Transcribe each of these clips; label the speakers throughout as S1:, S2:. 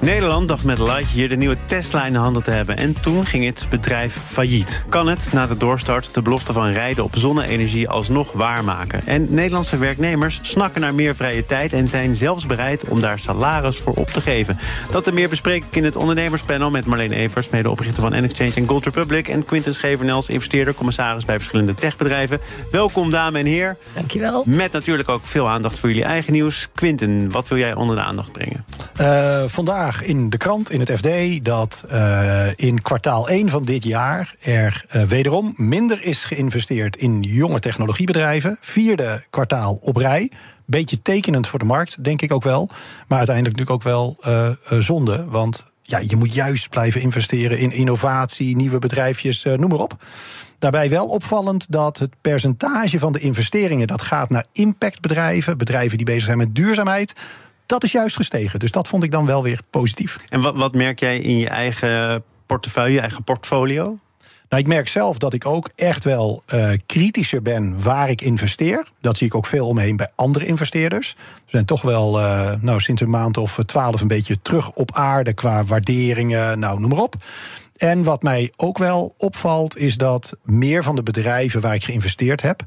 S1: Nederland dacht met Lightyear de nieuwe Tesla in de handen te hebben. En toen ging het bedrijf failliet. Kan het na de doorstart de belofte van rijden op zonne-energie alsnog waarmaken? En Nederlandse werknemers snakken naar meer vrije tijd... en zijn zelfs bereid om daar salaris voor op te geven. Dat en meer bespreek ik in het ondernemerspanel... met Marleen Evers, medeoprichter van N-Exchange en Gold Republic... en Quinten Schevernels, investeerder, commissaris bij verschillende techbedrijven. Welkom, dames en heren.
S2: Dankjewel.
S1: Met natuurlijk ook veel aandacht voor jullie eigen nieuws. Quinten, wat wil jij onder de aandacht brengen?
S3: Uh, vandaag in de krant, in het FD, dat uh, in kwartaal 1 van dit jaar er uh, wederom minder is geïnvesteerd in jonge technologiebedrijven. Vierde kwartaal op rij. Beetje tekenend voor de markt, denk ik ook wel. Maar uiteindelijk natuurlijk ook wel uh, zonde. Want ja, je moet juist blijven investeren in innovatie, nieuwe bedrijfjes, noem maar op. Daarbij wel opvallend dat het percentage van de investeringen dat gaat naar impactbedrijven, bedrijven die bezig zijn met duurzaamheid, dat is juist gestegen. Dus dat vond ik dan wel weer positief.
S1: En wat, wat merk jij in je eigen portefeuille, je eigen portfolio?
S3: Nou, ik merk zelf dat ik ook echt wel uh, kritischer ben waar ik investeer. Dat zie ik ook veel omheen bij andere investeerders. We zijn toch wel uh, nou, sinds een maand of twaalf een beetje terug op aarde qua waarderingen, nou noem maar op. En wat mij ook wel opvalt, is dat meer van de bedrijven waar ik geïnvesteerd heb,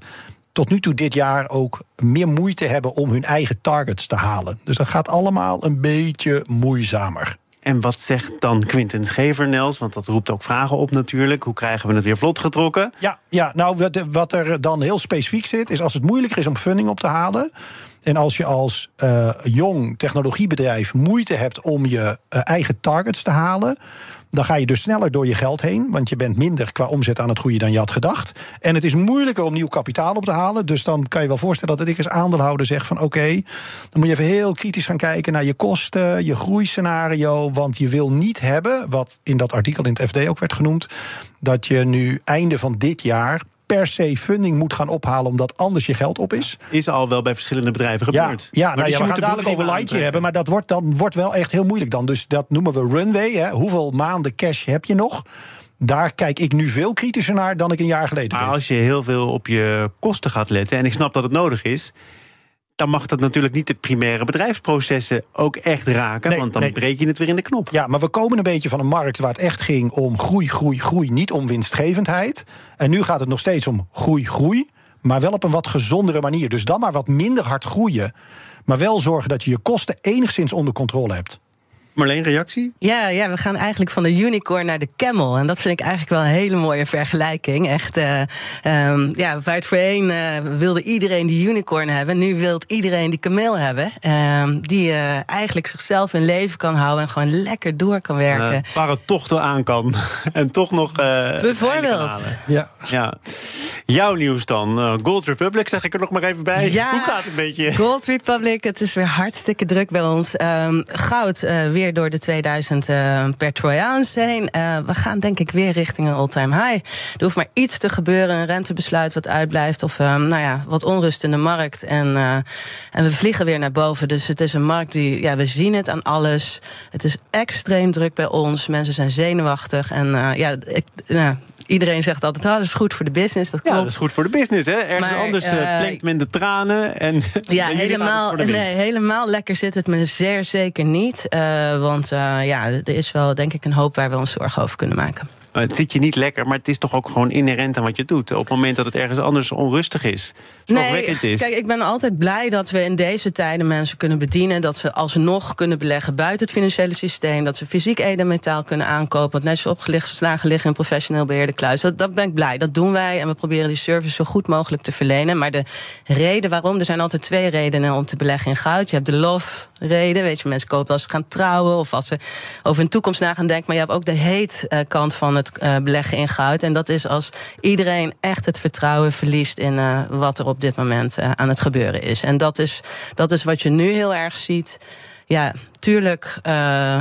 S3: tot nu toe dit jaar ook meer moeite hebben om hun eigen targets te halen. Dus dat gaat allemaal een beetje moeizamer.
S1: En wat zegt dan Quinten Schevernels? Want dat roept ook vragen op natuurlijk. Hoe krijgen we het weer vlot getrokken?
S3: Ja, ja nou, wat er dan heel specifiek zit, is als het moeilijker is om funding op te halen. En als je als uh, jong technologiebedrijf moeite hebt om je uh, eigen targets te halen, dan ga je dus sneller door je geld heen. Want je bent minder qua omzet aan het groeien dan je had gedacht. En het is moeilijker om nieuw kapitaal op te halen. Dus dan kan je wel voorstellen dat ik als aandeelhouder zeg van oké, dan moet je even heel kritisch gaan kijken naar je kosten, je groeiscenario. Want je wil niet hebben, wat in dat artikel in het FD ook werd genoemd, dat je nu einde van dit jaar per se funding moet gaan ophalen omdat anders je geld op is.
S1: Is al wel bij verschillende bedrijven gebeurd.
S3: Ja, ja, nou, ja we gaan dadelijk over Lightyear hebben, maar dat wordt dan wordt wel echt heel moeilijk dan. Dus dat noemen we runway. Hè. Hoeveel maanden cash heb je nog? Daar kijk ik nu veel kritischer naar dan ik een jaar geleden
S1: Maar als je heel veel op je kosten gaat letten, en ik snap dat het nodig is, dan mag dat natuurlijk niet de primaire bedrijfsprocessen ook echt raken. want dan nee. breek je het weer in de knop.
S3: Ja, maar we komen een beetje van een markt waar het echt ging om groei, groei, groei. Niet om winstgevendheid. En nu gaat het nog steeds om groei, groei. Maar wel op een wat gezondere manier. Dus dan maar wat minder hard groeien. Maar wel zorgen dat je je kosten enigszins onder controle hebt.
S1: Marleen, reactie?
S2: Ja, ja, we gaan eigenlijk van de unicorn naar de camel. En dat vind ik eigenlijk wel een hele mooie vergelijking. Echt, uh, um, ja, waar het voorheen uh, wilde iedereen die unicorn hebben. Nu wil iedereen die kameel hebben. Uh, die uh, eigenlijk zichzelf in leven kan houden en gewoon lekker door kan werken.
S1: waar het toch wel aan kan. en toch nog.
S2: Bijvoorbeeld.
S1: Ja. ja. Jouw nieuws dan. Gold Republic, zeg ik er nog maar even bij.
S2: Ja,
S1: Hoe gaat het een beetje?
S2: Gold Republic, het is weer hartstikke druk bij ons. Um, goud weer door de 2000 uh, per troy ounce heen. We gaan denk ik weer richting een all-time high. Er hoeft maar iets te gebeuren, een rentebesluit wat uitblijft... of uh, nou ja, wat onrust in de markt. En, en we vliegen weer naar boven. Dus het is een markt die, ja, we zien het aan alles. Het is extreem druk bij ons. Mensen zijn zenuwachtig. En ja, ik, nou, iedereen zegt altijd, oh, dat is goed voor de business. Dat klopt.
S1: Ja, dat is goed voor de business. Hè? Ergens maar, anders uh, men de tranen. En
S2: ja, helemaal, nee, helemaal lekker zit het me zeer zeker niet. Uh, want uh, ja, er is wel denk ik een hoop waar we ons zorgen over kunnen maken.
S1: Het zit je niet lekker, maar het is toch ook gewoon inherent aan wat je doet. Op het moment dat het ergens anders onrustig is.
S2: Nee, is. kijk, ik ben altijd blij dat we in deze tijden mensen kunnen bedienen. Dat ze alsnog kunnen beleggen buiten het financiële systeem. Dat ze fysiek edelmetaal kunnen aankopen. Wat net zo opgeslagen liggen in professioneel beheerde kluis. Dat, dat ben ik blij. Dat doen wij. En we proberen die service zo goed mogelijk te verlenen. Maar de reden waarom, er zijn altijd twee redenen om te beleggen in goud. Je hebt de love reden. Weet je, mensen kopen als ze gaan trouwen of als ze over hun toekomst na gaan denken. Maar je hebt ook de heet kant van het uh, beleggen in goud. En dat is als iedereen echt het vertrouwen verliest in uh, wat er op dit moment uh, aan het gebeuren is. En dat is, dat is wat je nu heel erg ziet ja, tuurlijk uh,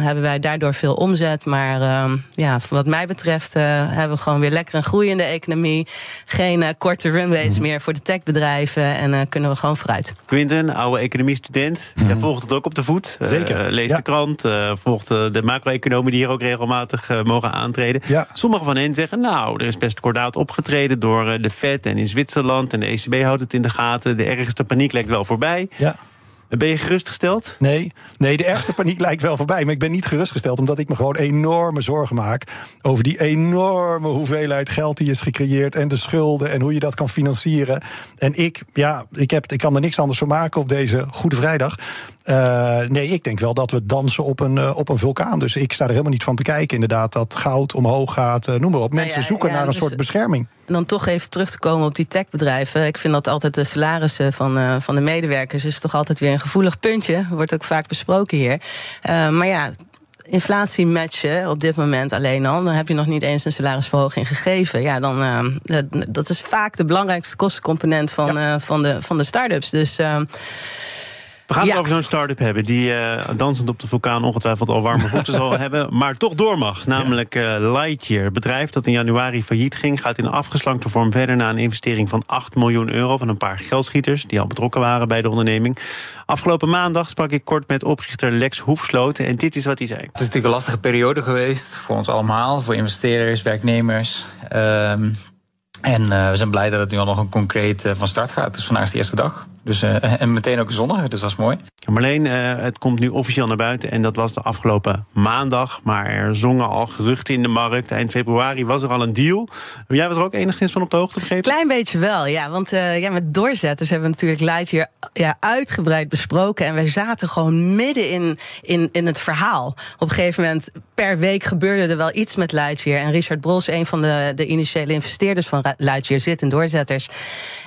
S2: hebben wij daardoor veel omzet. Maar uh, ja, wat mij betreft uh, hebben we gewoon weer lekker een groeiende economie. Geen korte runways mm. meer voor de techbedrijven. En kunnen we gewoon vooruit.
S1: Quinten, oude economiestudent. Mm. Jij volgt het ook op de voet.
S3: Zeker.
S1: leest ja. de krant. volgt de macro-economen die hier ook regelmatig mogen aantreden.
S3: Ja.
S1: Sommigen van hen zeggen, nou, er is best kordaat opgetreden door de Fed en in Zwitserland. En de ECB houdt het in de gaten. De ergste paniek lijkt wel voorbij.
S3: Ja.
S1: Ben je gerustgesteld?
S3: Nee, nee, de ergste paniek lijkt wel voorbij. Maar ik ben niet gerustgesteld omdat ik me gewoon enorme zorgen maak over die enorme hoeveelheid geld die is gecreëerd en de schulden en hoe je dat kan financieren. En ik, ja, ik, heb, ik kan er niks anders van maken op deze Goede Vrijdag. Uh, nee, ik denk wel dat we dansen op een, uh, op een vulkaan. Dus ik sta er helemaal niet van te kijken. Inderdaad, dat goud omhoog gaat, uh, noem maar op. Mensen nou ja, zoeken ja, naar een dus soort bescherming.
S2: En dan toch even terug te komen op die techbedrijven. Ik vind dat altijd de salarissen van, van de medewerkers is toch altijd weer een gevoelig puntje. Wordt ook vaak besproken hier. maar ja, inflatie matchen op dit moment alleen al, dan heb je nog niet eens een salarisverhoging gegeven. Ja, dan uh, dat is vaak de belangrijkste kostencomponent van, ja. uh, van de, van de start-ups. Dus. Uh,
S1: we gaan het over zo'n start-up hebben die uh, dansend op de vulkaan ongetwijfeld al warme voeten zal hebben, maar toch door mag. Namelijk uh, Lightyear, bedrijf dat in januari failliet ging, gaat in afgeslankte vorm verder na een investering van 8 miljoen euro van een paar geldschieters die al betrokken waren bij de onderneming. Afgelopen maandag sprak ik kort met oprichter Lex Hoefsloten en dit is wat hij zei. Het
S4: is natuurlijk een lastige periode geweest voor ons allemaal, voor investeerders, werknemers. Um, en uh, we zijn blij dat het nu al nog een concreet uh, van start gaat. Dus vandaag is de eerste dag. Dus, uh, en meteen ook zonnig, dus dat is mooi.
S1: Marleen, het komt nu officieel naar buiten. En dat was de afgelopen maandag. Maar er zongen al geruchten in de markt. Eind februari was er al een deal. Jij was er ook enigszins van op de hoogte begrepen?
S2: Klein beetje wel, ja. Want ja, met doorzetters hebben we natuurlijk Lightyear ja, uitgebreid besproken. En wij zaten gewoon midden in, in, in het verhaal. Op een gegeven moment, per week gebeurde er wel iets met Lightyear. En Richard Bros, een van de, de initiële investeerders van Lightyear zit in doorzetters.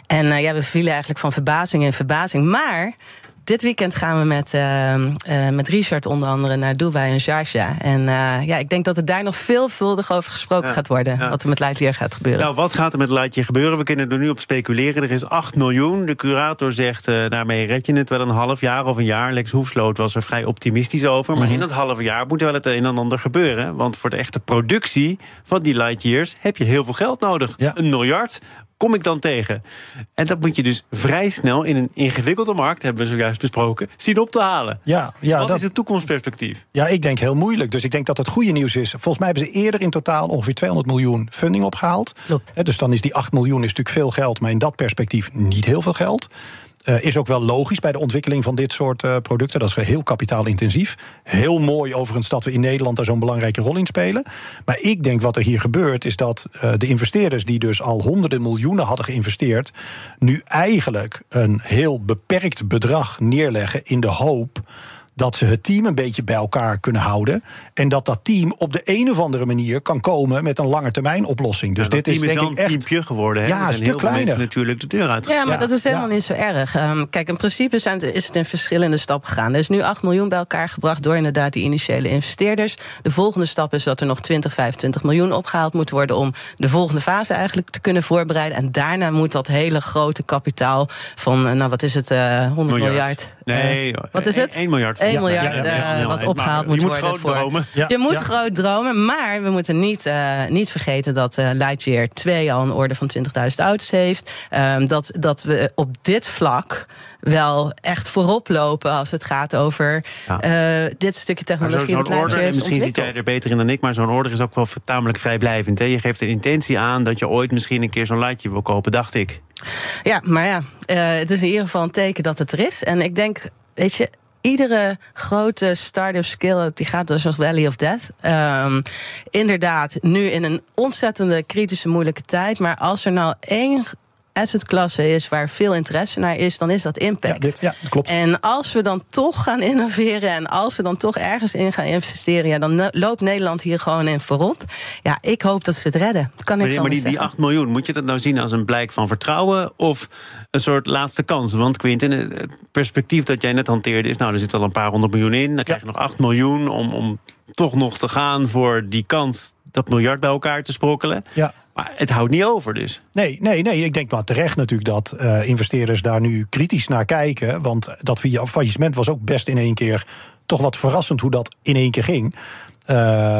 S2: En uh, ja, we vielen eigenlijk van verbazing in verbazing. Maar dit weekend gaan we met, uh, uh, met Richard onder andere naar Dubai en Sharjah. En uh, ja, ik denk dat er daar nog veelvuldig over gesproken ja, gaat worden. Ja. Wat er met Lightyear gaat gebeuren.
S1: Nou, wat gaat er met Lightyear gebeuren? We kunnen er nu op speculeren. Er is 8 miljoen. De curator zegt, daarmee red je het wel een half jaar of een jaar. Lex Hoefsloot was er vrij optimistisch over. Maar mm -hmm. in dat halve jaar moet er wel het een en ander gebeuren. Want voor de echte productie van die Lightyears heb je heel veel geld nodig.
S3: Ja.
S1: Een miljard kom ik dan tegen? En dat moet je dus vrij snel in een ingewikkelde markt, hebben we zojuist besproken, zien op te halen.
S3: Ja, ja,
S1: Wat
S3: dat,
S1: is het toekomstperspectief?
S3: Ja, ik denk heel moeilijk. Dus ik denk dat het goede nieuws is. Volgens mij hebben ze eerder in totaal ongeveer 200 miljoen funding opgehaald.
S2: Klopt.
S3: dus dan is die 8 miljoen is natuurlijk veel geld, maar in dat perspectief niet heel veel geld. Uh, is ook wel logisch bij de ontwikkeling van dit soort uh, producten. Dat is heel kapitaalintensief. Heel mooi overigens dat we in Nederland daar zo'n belangrijke rol in spelen. Maar ik denk wat er hier gebeurt is dat uh, de investeerders die dus al honderden miljoenen hadden geïnvesteerd, nu eigenlijk een heel beperkt bedrag neerleggen in de hoop dat ze het team een beetje bij elkaar kunnen houden. En dat dat team op de een of andere manier kan komen met een lange termijn oplossing. Dus
S1: ja,
S3: dit is
S1: denk
S3: ik echt.
S1: teampje geworden. Hè?
S3: Ja, een stuk kleiner.
S1: natuurlijk de deur uit.
S2: Ja, maar
S3: Ja,
S2: dat is helemaal
S3: ja.
S2: niet zo erg. Um, kijk, in principe zijn het, is het in verschillende stappen gegaan. Er is nu 8 miljoen bij elkaar gebracht door inderdaad die initiële investeerders. De volgende stap is dat er nog 20, 25 miljoen opgehaald moet worden om de volgende fase eigenlijk te kunnen voorbereiden. En daarna moet dat hele grote kapitaal van, uh, nou wat is het, uh, 100 miljard. miljard
S1: Nee,
S2: uh, wat is het?
S1: 1 miljard.
S2: 1
S1: Ja,
S2: miljard
S1: ja, ja, ja, ja,
S2: wat opgehaald moet
S1: je
S2: worden.
S1: moet groot dromen.
S2: Je moet groot dromen, maar we moeten niet, uh, niet vergeten dat Lightyear 2 al een orde van 20.000 auto's heeft. Um, dat, dat we op dit vlak wel echt voorop lopen als het gaat over
S1: Ja.
S2: uh, dit stukje technologie
S1: order, en misschien zit jij er beter in dan ik, maar zo'n order is ook wel tamelijk vrijblijvend. Hè? Je geeft een intentie aan dat je ooit misschien een keer zo'n lightje wil kopen, dacht ik.
S2: Ja, maar ja, uh, het is in ieder geval een teken dat het er is. En ik denk, weet je. Iedere grote start-up skill-up die gaat door zo'n Valley of Death. Um, inderdaad, nu in een ontzettende kritische, moeilijke tijd. Maar als er nou één assetklasse is waar veel interesse naar is, dan is dat
S3: Ja,
S2: impact.
S3: dit, ja, dat klopt.
S2: En als we dan toch gaan innoveren en als we dan toch ergens in gaan investeren, ja, dan loopt Nederland hier gewoon in voorop. Ja, ik hoop dat we het redden. Kan ik
S1: Maar,
S2: zo
S1: maar die, die 8 miljoen, moet je dat nou zien als een blijk van vertrouwen of een soort laatste kans? Want Quinten, het perspectief dat jij net hanteerde is, nou, er zit al een paar honderd miljoen in. Dan krijg je nog 8 miljoen om, om toch nog te gaan voor die kans dat miljard bij elkaar te sprokkelen.
S3: Ja.
S1: Maar het houdt niet over dus.
S3: Nee, nee, nee. Ik denk maar terecht natuurlijk dat uh, investeerders daar nu kritisch naar kijken. Want dat faillissement was ook best in één keer toch wat verrassend hoe dat in één keer ging. Uh,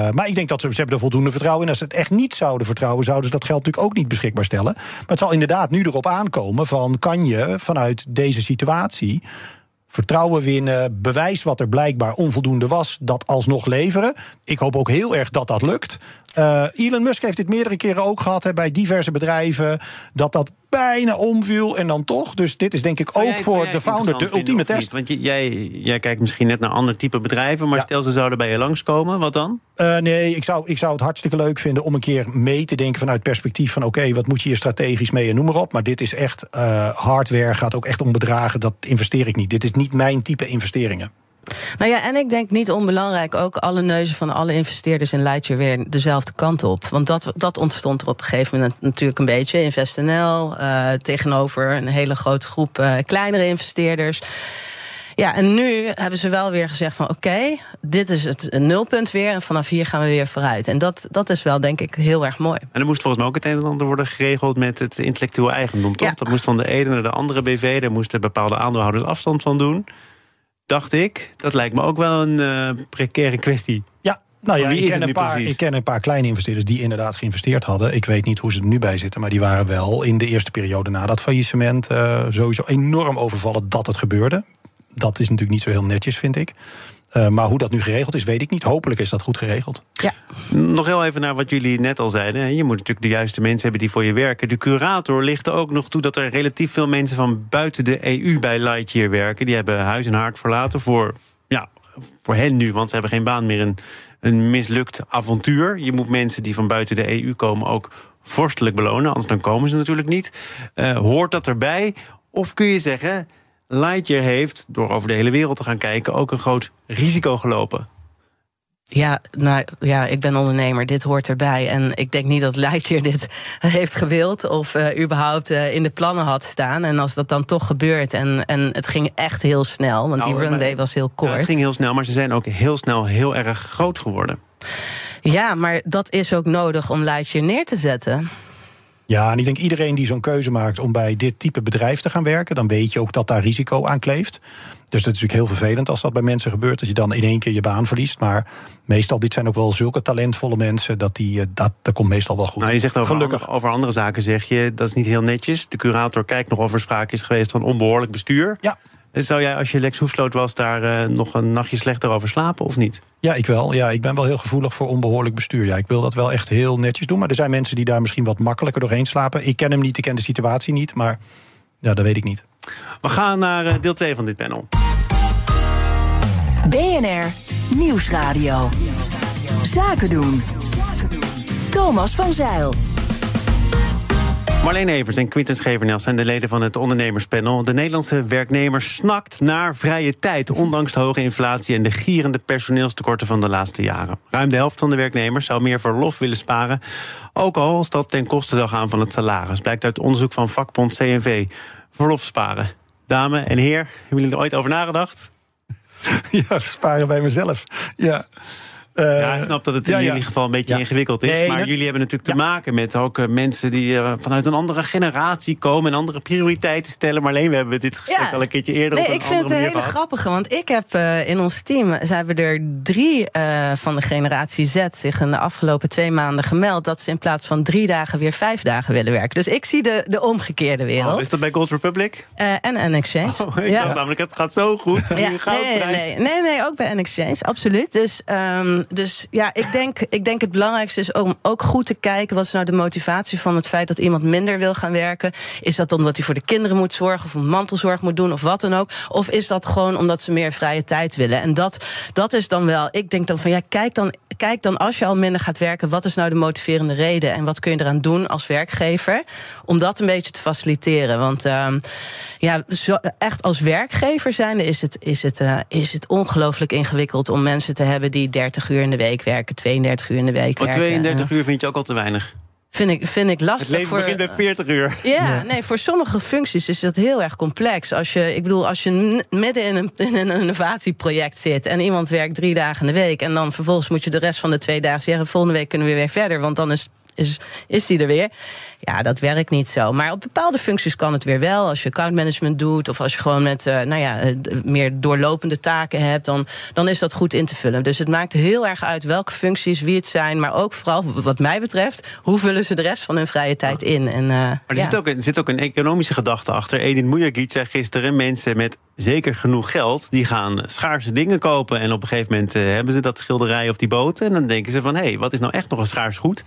S3: maar ik denk dat ze, ze hebben er voldoende vertrouwen in. Als ze het echt niet zouden vertrouwen, zouden ze dat geld natuurlijk ook niet beschikbaar stellen. Maar het zal inderdaad nu erop aankomen van kan je vanuit deze situatie vertrouwen winnen, bewijs wat er blijkbaar onvoldoende was, dat alsnog leveren. Ik hoop ook heel erg dat dat lukt. Uh, Elon Musk heeft dit meerdere keren ook gehad hè, bij diverse bedrijven. Dat dat bijna omviel en dan toch. Dus dit is denk ik ook voor de founder de ultieme test.
S1: Want jij, jij kijkt misschien net naar ander type bedrijven. Maar stel ze zouden bij je langskomen, wat dan?
S3: Uh, nee, ik zou, ik zou het hartstikke leuk vinden om een keer mee te denken vanuit perspectief van oké, wat moet je hier strategisch mee en noem maar op. Maar dit is echt uh, hardware, gaat ook echt om bedragen. Dat investeer ik niet. Dit is niet mijn type investeringen.
S2: Nou ja, en ik denk niet onbelangrijk ook alle neuzen van alle investeerders in Lightyear weer dezelfde kant op. Want dat, dat ontstond er op een gegeven moment natuurlijk een beetje. InvestNL uh, tegenover een hele grote groep uh, kleinere investeerders. Ja, en nu hebben ze wel weer gezegd van oké, dit is het nulpunt weer en vanaf hier gaan we weer vooruit. En dat, dat is wel denk ik heel erg mooi.
S1: En er moest volgens mij ook het een en ander worden geregeld met het intellectueel eigendom, toch? Ja. Dat moest van de ene naar de andere BV, daar moesten bepaalde aandeelhouders afstand van doen dacht ik. Dat lijkt me ook wel een uh, precaire kwestie.
S3: Ja, nou ja, ik ken, een paar, ik ken een paar kleine investeerders die inderdaad geïnvesteerd hadden. Ik weet niet hoe ze er nu bij zitten, maar die waren wel in de eerste periode na dat faillissement uh, sowieso enorm overvallen dat het gebeurde. Dat is natuurlijk niet zo heel netjes, vind ik. Uh, maar hoe dat nu geregeld is, weet ik niet. Hopelijk is dat goed geregeld.
S2: Ja.
S1: Nog heel even naar wat jullie net al zeiden. Je moet natuurlijk de juiste mensen hebben die voor je werken. De curator ligt er ook nog toe dat er relatief veel mensen van buiten de EU bij Lightyear werken. Die hebben huis en hart verlaten voor, ja, voor hen nu, want ze hebben geen baan meer. Een, een mislukt avontuur. Je moet mensen die van buiten de EU komen ook vorstelijk belonen, anders dan komen ze natuurlijk niet. Uh, hoort dat erbij? Of kun je zeggen Lightyear heeft, door over de hele wereld te gaan kijken, ook een groot risico gelopen.
S2: Ja, nou ja, ik ben ondernemer. Dit hoort erbij. En ik denk niet dat Lightyear dit heeft gewild of uh, überhaupt uh, in de plannen had staan. En als dat dan toch gebeurt en, en het ging echt heel snel, want nou, die runway was heel kort. Ja,
S1: het ging heel snel, maar ze zijn ook heel snel heel erg groot geworden.
S2: Ja, maar dat is ook nodig om Lightyear neer te zetten.
S3: Ja, en ik denk iedereen die zo'n keuze maakt om bij dit type bedrijf te gaan werken, dan weet je ook dat daar risico aan kleeft. Dus dat is natuurlijk heel vervelend als dat bij mensen gebeurt, dat je dan in één keer je baan verliest. Maar meestal, dit zijn ook wel zulke talentvolle mensen, dat, die, eh, dat, dat komt meestal wel goed.
S1: Nou, je zegt over, Gelukkig. Andere, over andere zaken, zeg je, dat is niet heel netjes. De curator kijkt nog of er sprake is geweest van onbehoorlijk bestuur.
S3: Ja.
S1: Zou jij, als je Lex Hoefsloot was, daar uh, nog een nachtje slechter over slapen of niet?
S3: Ja, ik wel. Ja, ik ben wel heel gevoelig voor onbehoorlijk bestuur. Ja, ik wil dat wel echt heel netjes doen. Maar er zijn mensen die daar misschien wat makkelijker doorheen slapen. Ik ken hem niet, ik ken de situatie niet. Maar ja, dat weet ik niet.
S1: We gaan naar uh, deel 2 van dit panel.
S5: BNR Nieuwsradio. Zaken doen. Thomas van Zeil.
S1: Marleen Evers en Quinten Schevernels zijn de leden van het ondernemerspanel. De Nederlandse werknemer snakt naar vrije tijd... ondanks de hoge inflatie en de gierende personeelstekorten van de laatste jaren. Ruim de helft van de werknemers zou meer verlof willen sparen... ook al als dat ten koste zou gaan van het salaris. Blijkt uit onderzoek van vakbond CNV. Verlof sparen. Dame en heer, hebben jullie er ooit over nagedacht?
S3: Ja, sparen bij mezelf. Ja.
S1: Uh, ja, ik snap dat het in ja, jullie geval een beetje ingewikkeld is. maar jullie hebben natuurlijk te maken met ook uh, mensen die uh, vanuit een andere generatie komen en andere prioriteiten stellen. Maar alleen we hebben dit gesprek al een keertje eerder
S2: nee,
S1: op een
S2: ik vind het een hele
S1: gehad.
S2: grappige, want ik heb in ons team, ze hebben er drie van de generatie Z zich in de afgelopen twee maanden gemeld dat ze in plaats van drie dagen weer vijf dagen willen werken. Dus ik zie de, de omgekeerde wereld.
S1: Oh, is dat bij Gold Republic?
S2: en NXChange.
S1: Oh, ik ja. namelijk, het gaat zo goed. Ja.
S2: Nee, nee, nee, nee, ook bij NXChange, absoluut. Dus um, dus ja, ik denk, ik denk het belangrijkste is om ook goed te kijken... wat is nou de motivatie van het feit dat iemand minder wil gaan werken. Is dat omdat hij voor de kinderen moet zorgen... of een mantelzorg moet doen of wat dan ook? Of is dat gewoon omdat ze meer vrije tijd willen? En dat, dat is dan wel... Ik denk dan van, ja, kijk dan, kijk dan als je al minder gaat werken... wat is nou de motiverende reden? En wat kun je eraan doen als werkgever... om dat een beetje te faciliteren? Want uh, ja, zo, echt als werkgever zijn is het, is het, uh, is het ongelooflijk ingewikkeld... om mensen te hebben die 30 uur in de week werken, 32 uur in de week
S1: oh,
S2: werken.
S1: 32 uur vind je ook al te weinig?
S2: Vind ik, vind ik lastig.
S1: Het leven
S2: voor,
S1: begint bij 40 uur.
S2: Ja, nee, voor sommige functies is dat heel erg complex. Als je, ik bedoel, als je midden in een, in een innovatieproject zit en iemand werkt drie dagen in de week en dan vervolgens moet je de rest van de twee dagen zeggen: volgende week kunnen we weer verder, want dan is is, is die er weer. Ja, dat werkt niet zo. Maar op bepaalde functies kan het weer wel. Als je accountmanagement doet of als je gewoon met uh, nou ja, uh, meer doorlopende taken hebt, dan, dan is dat goed in te vullen. Dus het maakt heel erg uit welke functies, wie het zijn, maar ook vooral wat mij betreft, hoe vullen ze de rest van hun vrije tijd in. En, uh,
S1: maar er,
S2: ja.
S1: zit ook, er zit ook een economische gedachte achter. Edith Mujagic zei gisteren: mensen met zeker genoeg geld, die gaan schaarse dingen kopen. En op een gegeven moment hebben ze dat schilderij of die boot. En dan denken ze van hé, hey, wat is nou echt nog een schaars goed?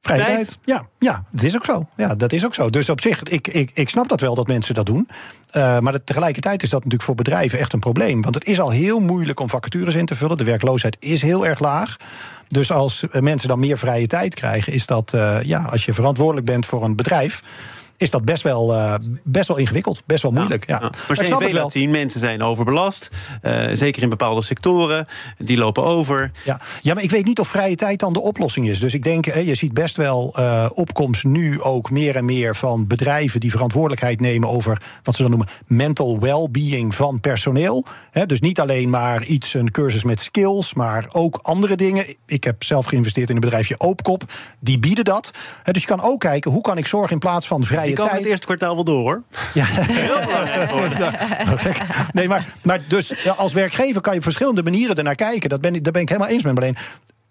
S3: Vrije tijd. tijd. Ja, ja, dat is ook zo. Ja, dat is ook zo. Dus op zich, ik, ik, ik snap dat wel dat mensen dat doen. Uh, maar dat, tegelijkertijd is dat natuurlijk voor bedrijven echt een probleem. Want het is al heel moeilijk om vacatures in te vullen. De werkloosheid is heel erg laag. Dus als mensen dan meer vrije tijd krijgen, is dat, uh, ja, als je verantwoordelijk bent voor een bedrijf is dat best wel, uh, best wel ingewikkeld, best wel moeilijk. Ja, ja.
S1: Maar CV laat wel. zien, mensen zijn overbelast. Uh, zeker in bepaalde sectoren. Die lopen over.
S3: Ja. ja, maar ik weet niet of vrije tijd dan de oplossing is. Dus ik denk, je ziet best wel uh, opkomst nu ook meer en meer van bedrijven die verantwoordelijkheid nemen over wat ze dan noemen mental well-being van personeel. He, dus niet alleen maar iets, een cursus met skills, maar ook andere dingen. Ik heb zelf geïnvesteerd in een bedrijfje Oopkop. Die bieden dat. He, dus je kan ook kijken, hoe kan ik zorgen in plaats van vrije
S1: je kan
S3: tijd.
S1: het eerste kwartaal wel door, hoor.
S3: Ja. nee, maar, maar dus als werkgever kan je op verschillende manieren ernaar kijken. Dat ben ik, daar ben ik helemaal eens met me.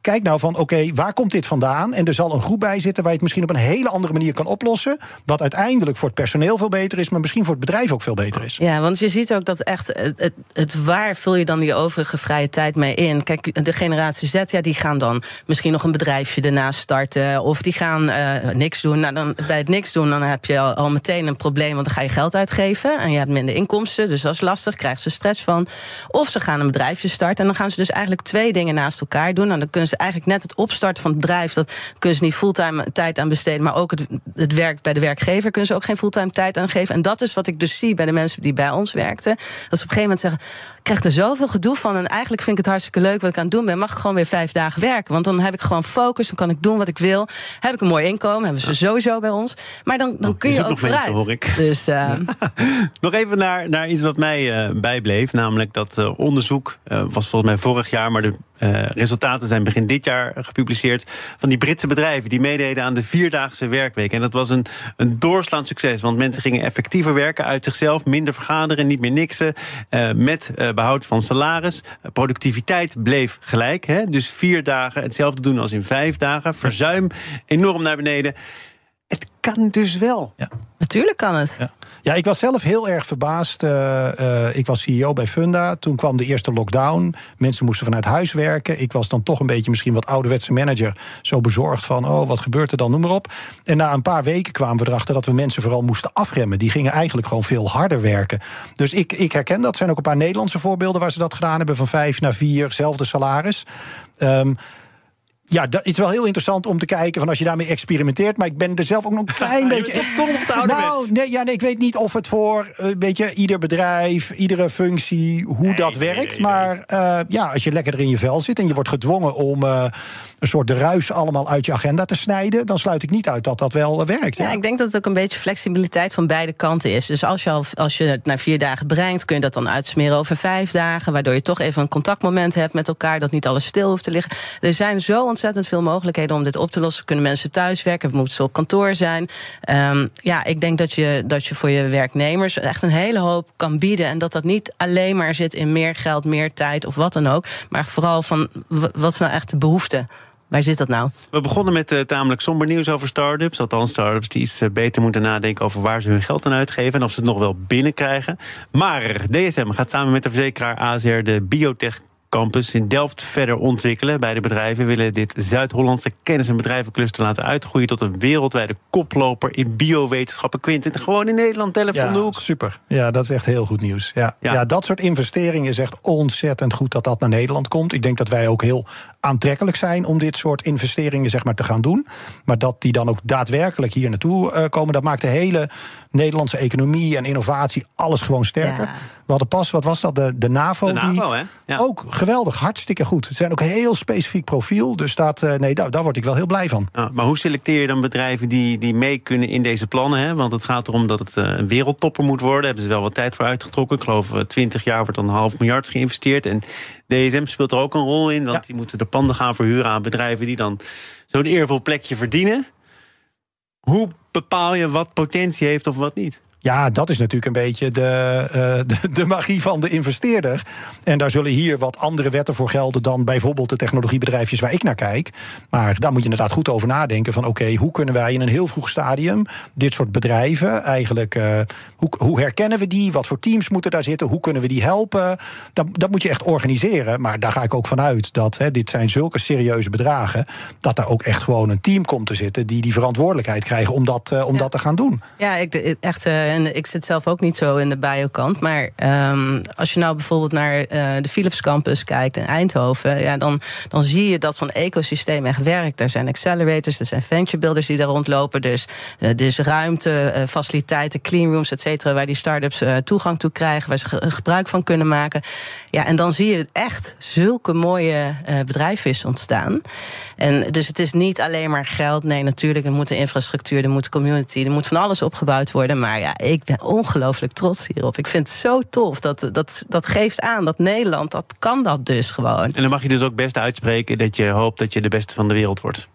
S3: Kijk nou van, oké, waar komt dit vandaan? En er zal een groep bij zitten waar je het misschien op een hele andere manier kan oplossen. Wat uiteindelijk voor het personeel veel beter is, maar misschien voor het bedrijf ook veel beter is.
S2: Ja, want je ziet ook dat echt, het, het waar vul je dan die overige vrije tijd mee in? Kijk, de generatie Z, ja, die gaan dan misschien nog een bedrijfje ernaast starten. Of die gaan uh, niks doen. Nou, dan, bij het niks doen, dan heb je al, meteen een probleem, want dan ga je geld uitgeven. En je hebt minder inkomsten, dus dat is lastig, krijgen ze stress van. Of ze gaan een bedrijfje starten en dan gaan ze dus eigenlijk twee dingen naast elkaar doen. En dan kunnen ze eigenlijk net het opstarten van het bedrijf, dat kunnen ze niet fulltime tijd aan besteden, maar ook het, het werk bij de werkgever kunnen ze ook geen fulltime tijd aan geven. En dat is wat ik dus zie bij de mensen die bij ons werkten. Dat ze op een gegeven moment zeggen: ik krijg er zoveel gedoe van. En eigenlijk vind ik het hartstikke leuk wat ik aan het doen ben. Mag ik gewoon weer vijf dagen werken? Want dan heb ik gewoon focus, dan kan ik doen wat ik wil. Heb ik een mooi inkomen, hebben ze sowieso bij ons. Maar dan, dan kun je ook vooruit.
S1: Mensen, hoor ik.
S2: Dus, uh...
S1: nog even naar, naar iets wat mij uh, bijbleef. Namelijk dat uh, onderzoek was volgens mij vorig jaar, maar de uh, resultaten zijn begin dit jaar gepubliceerd. van die Britse bedrijven die meededen aan de vierdaagse werkweek. En dat was een, een doorslaand succes. Want mensen gingen effectiever werken uit zichzelf. minder vergaderen, niet meer niksen. Uh, met uh, behoud van salaris. productiviteit bleef gelijk. Hè? Dus vier dagen hetzelfde doen als in vijf dagen. Verzuim enorm naar beneden. Het kan dus wel.
S2: Ja. Natuurlijk kan het.
S3: Ja. Ja, ik was zelf heel erg verbaasd. Uh, uh, ik was CEO bij Funda. Toen kwam de eerste lockdown. Mensen moesten vanuit huis werken. Ik was dan toch een beetje misschien wat ouderwetse manager. Zo bezorgd van, oh, wat gebeurt er dan? Noem maar op. En na een paar weken kwamen we erachter dat we mensen vooral moesten afremmen. Die gingen eigenlijk gewoon veel harder werken. Dus ik, ik herken dat. Er zijn ook een paar Nederlandse voorbeelden waar ze dat gedaan hebben. Van vijf naar vier, zelfde salaris. Um, ja, dat is wel heel interessant om te kijken van als je daarmee experimenteert. Maar ik ben er zelf ook nog een klein beetje.
S1: toch op de
S3: nou, nee, ja, nee, ik weet niet of het voor uh, weet je, ieder bedrijf, iedere functie, hoe nee, dat
S1: nee,
S3: werkt.
S1: nee,
S3: maar uh, ja, als je lekker er in je vel zit en je wordt gedwongen om uh, een soort de ruis allemaal uit je agenda te snijden, dan sluit ik niet uit dat dat wel werkt.
S2: Ja,
S3: Ja,
S2: ik denk dat het ook een beetje flexibiliteit van beide kanten is. Dus als je, al, als je het naar vier dagen brengt, kun je dat dan uitsmeren over vijf dagen, waardoor je toch even een contactmoment hebt met elkaar, dat niet alles stil hoeft te liggen. Er zijn zo ontzettend veel mogelijkheden om dit op te lossen. Kunnen mensen thuis werken? Moeten ze op kantoor zijn? Um, ja, ik denk dat je, dat je voor je werknemers echt een hele hoop kan bieden. En dat dat niet alleen maar zit in meer geld, meer tijd of wat dan ook. Maar vooral van wat is nou echt de behoefte? Waar zit dat nou?
S1: We begonnen met uh, tamelijk somber nieuws over start-ups. Althans, start-ups die iets uh, beter moeten nadenken over waar ze hun geld aan uitgeven. En of ze het nog wel binnenkrijgen. Maar DSM gaat samen met de verzekeraar AZR de biotech campus in Delft verder ontwikkelen. Beide bedrijven willen dit Zuid-Hollandse kennis- en bedrijvencluster laten uitgroeien tot een wereldwijde koploper in biowetenschappen. Quinten, gewoon in Nederland, Delft
S3: ja,
S1: de hoek.
S3: Super. Ja, dat is echt heel goed nieuws. Ja. Ja. ja, dat soort investeringen is echt ontzettend goed dat dat naar Nederland komt. Ik denk dat wij ook heel aantrekkelijk zijn om dit soort investeringen zeg maar, te gaan doen. Maar dat die dan ook daadwerkelijk hier naartoe uh, komen, dat maakt de hele Nederlandse economie en innovatie alles gewoon sterker.
S2: Ja.
S3: We hadden pas, wat was dat, de, de NAVO,
S1: De NAVO,
S3: die
S1: hè? Ja.
S3: ook geweldig, hartstikke goed. Ze zijn ook een heel specifiek profiel. Dus dat, uh, nee, daar, daar word ik wel heel blij van.
S1: Ja, maar hoe selecteer je dan bedrijven die, die mee kunnen in deze plannen? Hè? Want het gaat erom dat het een wereldtopper moet worden. Daar hebben ze wel wat tijd voor uitgetrokken. Ik geloof 20 jaar wordt dan een half miljard geïnvesteerd. En DSM speelt er ook een rol in. Want die moeten de panden gaan verhuren aan bedrijven die dan zo'n eervol plekje verdienen. Hoe bepaal je wat potentie heeft of wat niet?
S3: Ja, dat is natuurlijk een beetje de, uh, de, de, magie van de investeerder. En daar zullen hier wat andere wetten voor gelden dan bijvoorbeeld de technologiebedrijfjes waar ik naar kijk. Maar daar moet je inderdaad goed over nadenken van oké, hoe kunnen wij in een heel vroeg stadium dit soort bedrijven eigenlijk, uh, hoe, hoe herkennen we die? Wat voor teams moeten daar zitten? Hoe kunnen we die helpen? Dat, dat moet je echt organiseren. Maar daar ga ik ook vanuit dat hè, dit zijn zulke serieuze bedragen, dat daar ook echt gewoon een team komt te zitten die die verantwoordelijkheid krijgen om dat, uh, om
S2: ja.
S3: dat te gaan doen.
S2: Ja, ik, echt en ik zit zelf ook niet zo in de biokant. Maar um, als je nou bijvoorbeeld naar uh, de Philips Campus kijkt in Eindhoven, ja, dan, dan zie je dat zo'n ecosysteem echt werkt. Er zijn accelerators, er zijn venture builders die daar rondlopen. Dus, uh, dus ruimte, uh, faciliteiten, cleanrooms, et cetera, waar die start-ups toegang toe krijgen, waar ze ge gebruik van kunnen maken. Ja, en dan zie je echt zulke mooie bedrijven ontstaan. En dus het is niet alleen maar geld. Nee, natuurlijk, er moet de infrastructuur, er moet de community, er moet van alles opgebouwd worden. Maar ja, ik ben ongelooflijk trots hierop. Ik vind het zo tof. Dat, dat, dat geeft aan dat Nederland, dat kan dat dus gewoon.
S1: En dan mag je dus ook best uitspreken dat je hoopt dat je de beste van de wereld wordt.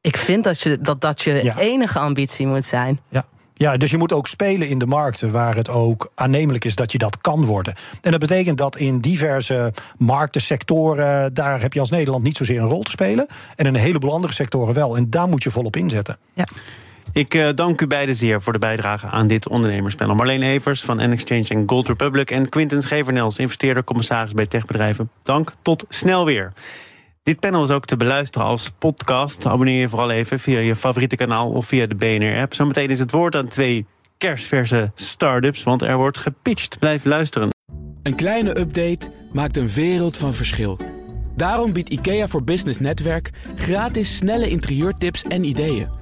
S2: Ik vind dat je, dat, dat je ja. enige ambitie moet zijn.
S3: Ja. Ja, dus je moet ook spelen in de markten waar het ook aannemelijk is dat je dat kan worden. En dat betekent dat in diverse markten, sectoren, daar heb je als Nederland niet zozeer een rol te spelen. En in een heleboel andere sectoren wel. En daar moet je volop inzetten.
S2: Ja.
S1: Ik uh, dank u beiden zeer voor de bijdrage aan dit ondernemerspanel. Marleen Evers van N-Exchange en Gold Republic... en Quinten Schevernels, investeerder, commissaris bij techbedrijven. Dank, tot snel weer. Dit panel is ook te beluisteren als podcast. Abonneer je vooral even via je favoriete kanaal of via de BNR-app. Zometeen is het woord aan twee kerstverse start-ups, want er wordt gepitcht. Blijf luisteren.
S6: Een kleine update maakt een wereld van verschil. Daarom biedt IKEA voor Business Netwerk gratis snelle interieurtips en ideeën.